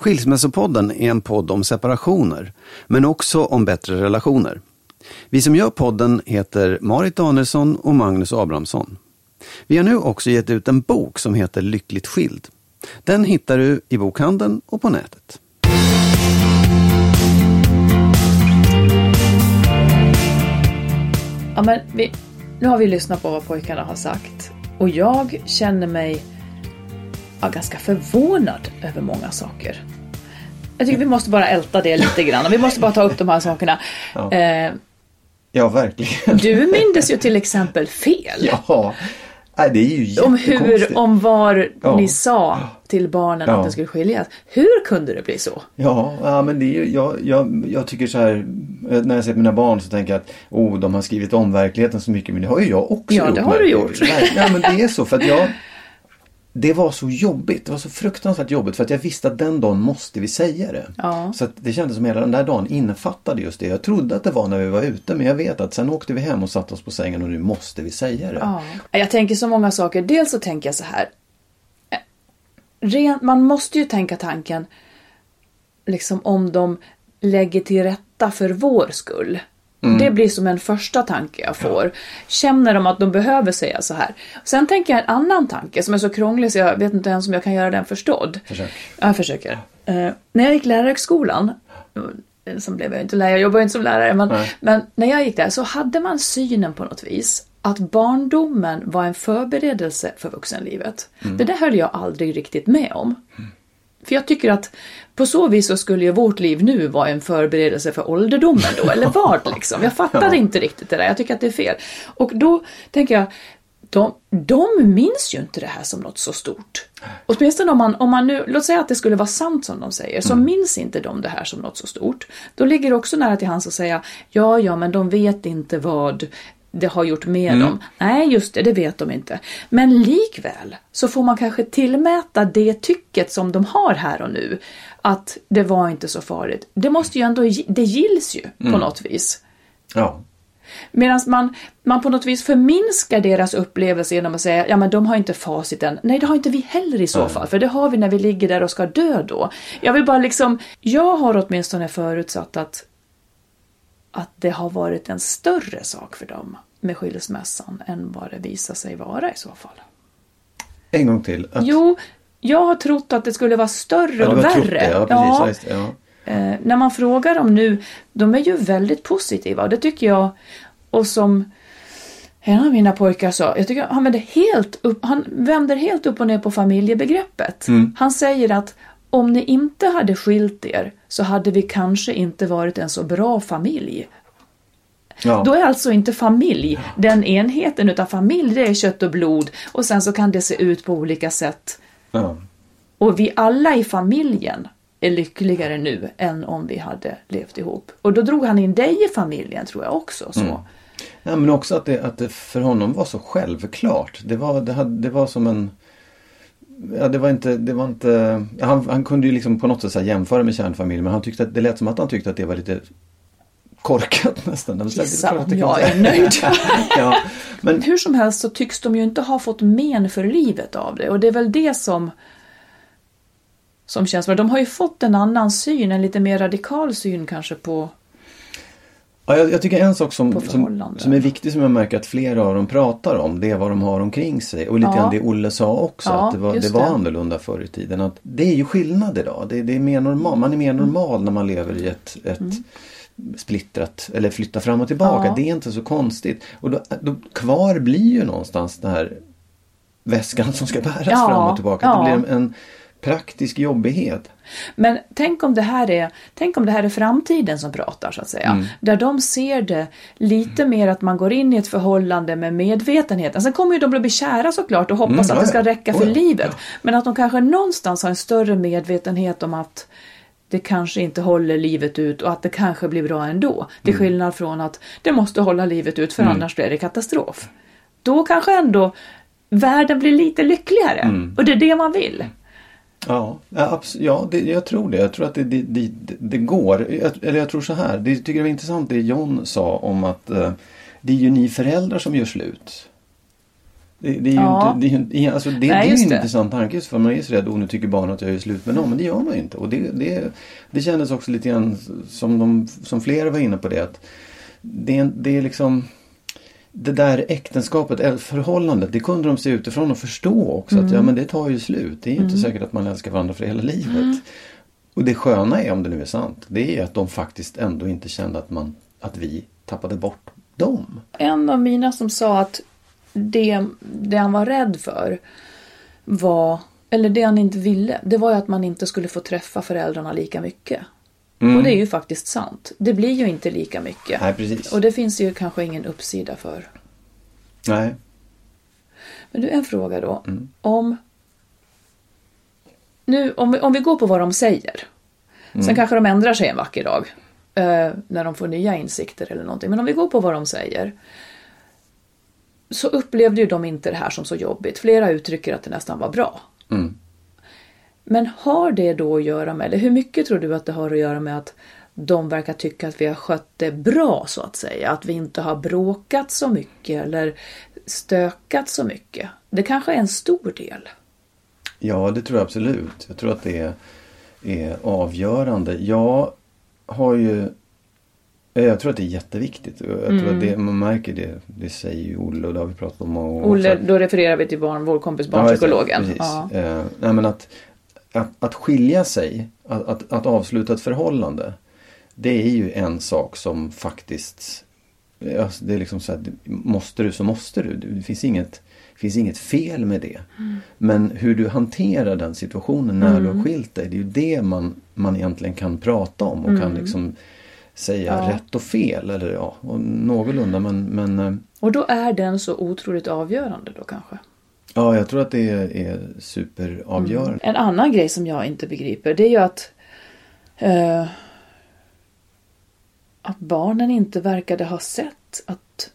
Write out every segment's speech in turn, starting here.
Skilsmässopodden är en podd om separationer, men också om bättre relationer. Vi som gör podden heter Marit Danielsson och Magnus Abrahamsson. Vi har nu också gett ut en bok som heter Lyckligt skild. Den hittar du i bokhandeln och på nätet. Ja, men vi, nu har vi lyssnat på vad pojkarna har sagt och jag känner mig ja, ganska förvånad över många saker. Jag tycker vi måste bara älta det lite grann och vi måste bara ta upp de här sakerna. Ja. Eh, Ja, verkligen. du mindes ju till exempel fel. Ja, Nej, det är ju om hur, om var Ja. ni sa till barnen Ja. att det skulle skiljas. Hur kunde det bli så? Ja, ja men det är ju, jag, jag, jag tycker så här, när jag ser mina barn så tänker jag att oh, de har skrivit om verkligheten så mycket, men det har ju jag också Ja, gjort. det har du gjort. Nej, Ja, men det är så för att jag det var så jobbigt, det var så fruktansvärt jobbigt för att jag visste att den dagen måste vi säga det. Ja. Så att det kändes som hela den där dagen innefattade just det. Jag trodde att det var när vi var ute men jag vet att sen åkte vi hem och satte oss på sängen och nu måste vi säga det. Ja. Jag tänker så många saker. Dels så tänker jag så här. man måste ju tänka tanken liksom om de lägger till rätta för vår skull. Det blir som en första tanke jag får. Känner de att de behöver säga så här? Sen tänker jag en annan tanke som är så krånglig så jag vet inte ens om jag kan göra den förstådd. Försök. Ja, Jag försöker. Eh, när jag gick lärarhögskolan, eh, som blev jag inte lärare, jag jobbade inte som lärare, men, Nej. men när jag gick där så hade man synen på något vis att barndomen var en förberedelse för vuxenlivet. Det där höll jag aldrig riktigt med om. För jag tycker att på så vis så skulle ju vårt liv nu vara en förberedelse för ålderdomen då, eller vad liksom. Jag fattar Ja. inte riktigt det där, jag tycker att det är fel. Och då tänker jag, de, de minns ju inte det här som något så stort. Åtminstone om man, om man nu, låt säga att det skulle vara sant som de säger, så minns inte de det här som något så stort. Då ligger det också nära till hands att säga, ja, ja, men de vet inte vad det har gjort med dem. Nej, just det, det vet de inte. Men likväl så får man kanske tillmäta det tycket som de har här och nu, att det var inte så farligt. Det måste ju ändå, det gills ju på något vis. Ja. Medan man, man på något vis förminskar deras upplevelse genom att säga ja men de har inte facit än. Nej, det har inte vi heller i så fall, för det har vi när vi ligger där och ska dö då. Jag vill bara liksom, jag har åtminstone förutsatt att, att det har varit en större sak för dem med skilsmässan än vad det visar sig vara i så fall. En gång till. Att, Jo, jag har trott att det skulle vara större och värre. det. Ja, precis. Ja. Ja. Eh, när man frågar dem nu, de är ju väldigt positiva och det tycker jag, och som en av mina pojkar sa, jag tycker han vänder helt upp, han vänder helt upp och ner på familjebegreppet. Han säger att om ni inte hade skilt er så hade vi kanske inte varit en så bra familj. Ja. Då är alltså inte familj den enheten, utan familj det är kött och blod och sen så kan det se ut på olika sätt. Ja. Och vi alla i familjen är lyckligare nu än om vi hade levt ihop. Och då drog han in dig i familjen tror jag också. Så. Ja, men också att det, att det för honom var så självklart. Det var, det hade, det var som en... Ja, det var inte, det var inte han, han kunde ju liksom på något sätt jämföra med kärnfamilj men han tyckte att, det lät som att han tyckte att det var lite korkat nästan. Gissa om jag är nöjd. ja, men, Hur som helst så tycks de ju inte ha fått men för livet av det och det är väl det som som känns bra. De har ju fått en annan syn, en lite mer radikal syn kanske på ja, jag, jag tycker en sak som, som, som är viktig som jag märker att flera av dem pratar om det är vad de har omkring sig. Och lite Ja. grann det Olle sa också Ja, att det var, det var det. annorlunda förr i tiden. Att det är ju skillnad idag. Det, det är mer normal, man är mer Mm. normal när man lever i ett, ett splittrat eller flyttar fram och tillbaka. Ja. Det är inte så konstigt. Och då, då, kvar blir ju någonstans den här väskan som ska bäras fram och tillbaka. Det blir en, en praktisk jobbighet. Men tänk om det här är, tänk om det här är framtiden som pratar så att säga. Mm. Där de ser det lite mer att man går in i ett förhållande med medvetenheten. Sen kommer ju de att bli kära såklart och hoppas Mm, att ja, det ska ja. räcka för Oh, ja. livet. Men att de kanske någonstans har en större medvetenhet om att det kanske inte håller livet ut och att det kanske blir bra ändå. Till Mm. skillnad från att det måste hålla livet ut för annars blir det katastrof. Då kanske ändå världen blir lite lyckligare. Mm. Och det är det man vill. Ja, ja, det, jag tror det. Jag tror att det, det, det, det går. Jag, eller jag tror så här. Det tycker jag var intressant det John sa om att eh, det är ju ni föräldrar som gör slut. Det, det är ju Ja. inte, det är, alltså det, Nej, det är en intressant tanke just för man är så rädd och nu tycker barnen att jag gör slut med någon. Men det gör man ju inte. Och det, det, det kändes också lite grann som, de, som flera var inne på det. Att det, det är liksom det där äktenskapet, förhållandet, det kunde de se utifrån och förstå också. Att ja men det tar ju slut. Det är ju inte säkert att man älskar varandra för hela livet. Och det sköna är, om det nu är sant, det är att de faktiskt ändå inte kände att, man, att vi tappade bort dem. en av mina som sa att det, det han var rädd för var, eller det han inte ville, det var ju att man inte skulle få träffa föräldrarna lika mycket. Och det är ju faktiskt sant. Det blir ju inte lika mycket. Nej, precis. Och det finns ju kanske ingen uppsida för. Nej. Men du, en fråga då. Om nu, om, vi, om vi går på vad de säger. Sen kanske de ändrar sig en vacker dag. Eh, när de får nya insikter eller någonting. Men om vi går på vad de säger. Så upplevde ju de inte det här som så jobbigt. Flera uttrycker att det nästan var bra. Mm. Men har det då att göra med, eller hur mycket tror du att det har att göra med att de verkar tycka att vi har skött det bra så att säga? Att vi inte har bråkat så mycket eller stökat så mycket? Det kanske är en stor del. Ja, det tror jag absolut. Jag tror att det är, är avgörande. Jag har ju eh, jag tror att det är jätteviktigt. Jag tror att det, man märker det. Det säger ju Olle och det har vi pratat om många gånger. Olle, då refererar vi till barn, vår kompis Ja, barnpsykologen. Precis. Ja. Eh, nej, men att, att, att skilja sig, att, att, att avsluta ett förhållande. Det är ju en sak som faktiskt, alltså det är liksom så här, måste du så måste du. Det finns inget, finns inget fel med det. Men hur du hanterar den situationen när du har skilt dig, det är ju det man, man egentligen kan prata om och kan liksom säga Ja. rätt och fel. Eller ja, och någorlunda men, men eh, Och då är den så otroligt avgörande då kanske. Ja, jag tror att det är, superavgörande. En annan grej som jag inte begriper det är ju att eh, att barnen inte verkade ha sett att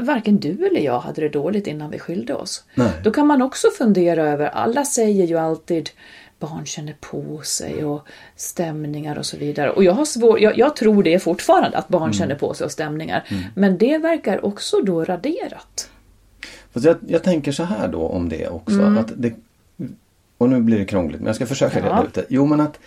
varken du eller jag hade det dåligt innan vi skilde oss. Nej. Då kan man också fundera över, alla säger ju alltid barn känner på sig och stämningar och så vidare. Och jag, har svår, jag, jag tror det fortfarande att barn känner på sig och stämningar. Men det verkar också då raderat. Fast jag, jag tänker så här då om det också. Att det, och nu blir det krångligt men jag ska försöka Ja. reda ut det. Jo men att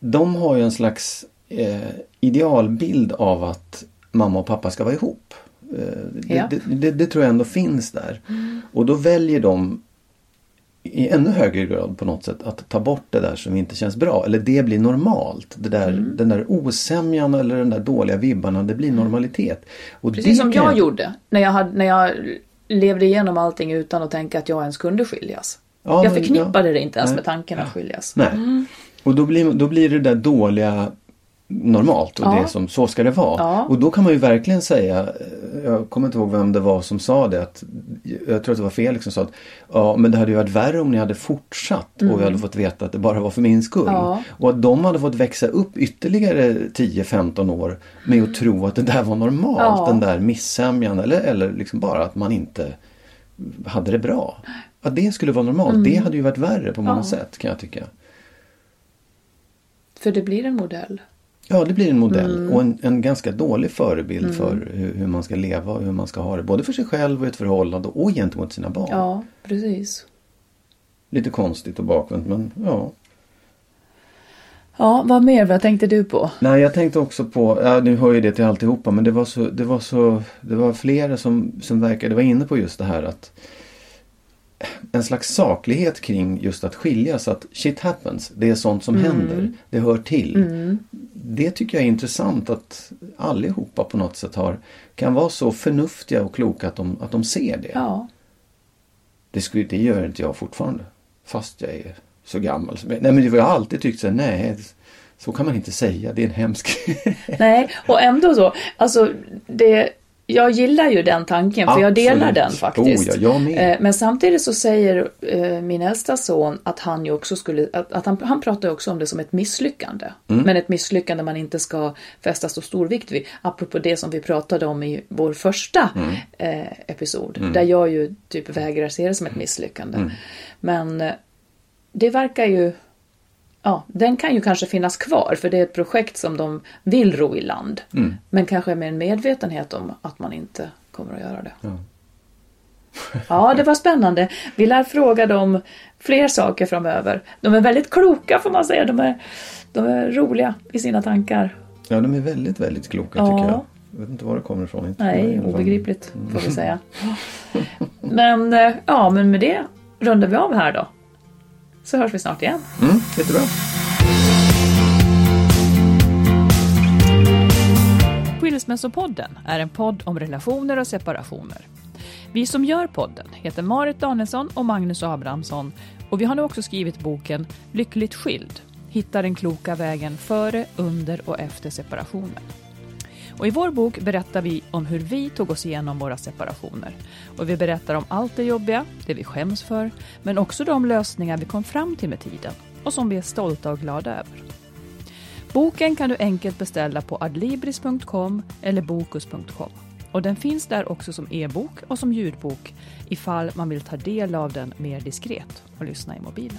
de har ju en slags eh, idealbild av att mamma och pappa ska vara ihop. Eh, det, Ja. det, det, det tror jag ändå finns där. Och då väljer de i ännu högre grad på något sätt att ta bort det där som inte känns bra. Eller det blir normalt. Det där, Mm. Den där osämjan eller den där dåliga vibbarna, det blir normalitet. Och Precis som kan jag gjorde när jag, hade, när jag levde igenom allting utan att tänka att jag ens kunde skiljas. Ja, jag förknippade ja. det inte ens Nej. med tanken att skiljas. Nej. Och då blir, då blir det där dåliga normalt och Ja. det som så ska det vara. Ja. Och då kan man ju verkligen säga, eh, jag kommer inte ihåg vem det var som sa det, att, jag tror att det var Felix som sa att ja men det hade ju varit värre om ni hade fortsatt och vi hade fått veta att det bara var för min skull. Mm. Ja. Och att de hade fått växa upp ytterligare 10-15 år med att tro att det där var normalt, den där missämjan eller, eller liksom bara att man inte hade det bra. Att det skulle vara normalt, det hade ju varit värre på många sätt kan jag tycka. För det blir en modell. Ja, det blir en modell Mm. och en, en ganska dålig förebild för hur, hur man ska leva och hur man ska ha det. Både för sig själv och i ett förhållande och gentemot sina barn. Ja, precis. Lite konstigt och bakvänt men ja. Ja, vad mer? Vad tänkte du på? Nej, jag tänkte också på, ja, nu hör ju det till alltihopa, men det var så, det var så, det var flera som, som verkade vara inne på just det här att en slags saklighet kring just att skiljas, att shit happens, det är sånt som händer, det hör till. Det tycker jag är intressant att allihopa på något sätt har, kan vara så förnuftiga och kloka att de, att de ser det. Ja, Det, skulle, det gör inte jag fortfarande, fast jag är så gammal. Nej men jag har alltid tyckt så nej, så kan man inte säga, det är en hemsk... nej, och ändå så, alltså det, jag gillar ju den tanken för jag delar Absolut. den faktiskt. Oh, ja. Eh, Men samtidigt så säger eh, min äldsta son att han ju också skulle, att, han, han pratar också om det som ett misslyckande. Mm. Men ett misslyckande man inte ska fästa så stor vikt vid. Apropå det som vi pratade om i vår första Mm. eh, episod. Där jag ju typ vägrar se det som ett misslyckande. Mm. Men eh, det verkar ju Ja, den kan ju kanske finnas kvar för det är ett projekt som de vill ro i land. Mm. Men kanske med en medvetenhet om att man inte kommer att göra det. Ja. Ja, det var spännande. Vi lär fråga dem fler saker framöver. De är väldigt kloka får man säga. De är, de är roliga i sina tankar. Ja, de är väldigt, väldigt kloka Ja. tycker jag. Jag vet inte var det kommer ifrån. Inte Nej, obegripligt får vi säga. Men eh, ja, men med det rundar vi av här då. Så hörs vi snart igen. Mm, jättebra. Skilsmässopodden är en podd om relationer och separationer. Vi som gör podden heter Marit Danielsson och Magnus Abrahamsson och vi har nu också skrivit boken Lyckligt skild. Hitta den kloka vägen före, under och efter separationen. Och I vår bok berättar vi om hur vi tog oss igenom våra separationer. Och Vi berättar om allt det jobbiga, det vi skäms för, men också de lösningar vi kom fram till med tiden och som vi är stolta och glada över. Boken kan du enkelt beställa på adlibris.com eller bokus.com. Och den finns där också som e-bok och som ljudbok ifall man vill ta del av den mer diskret och lyssna i mobilen.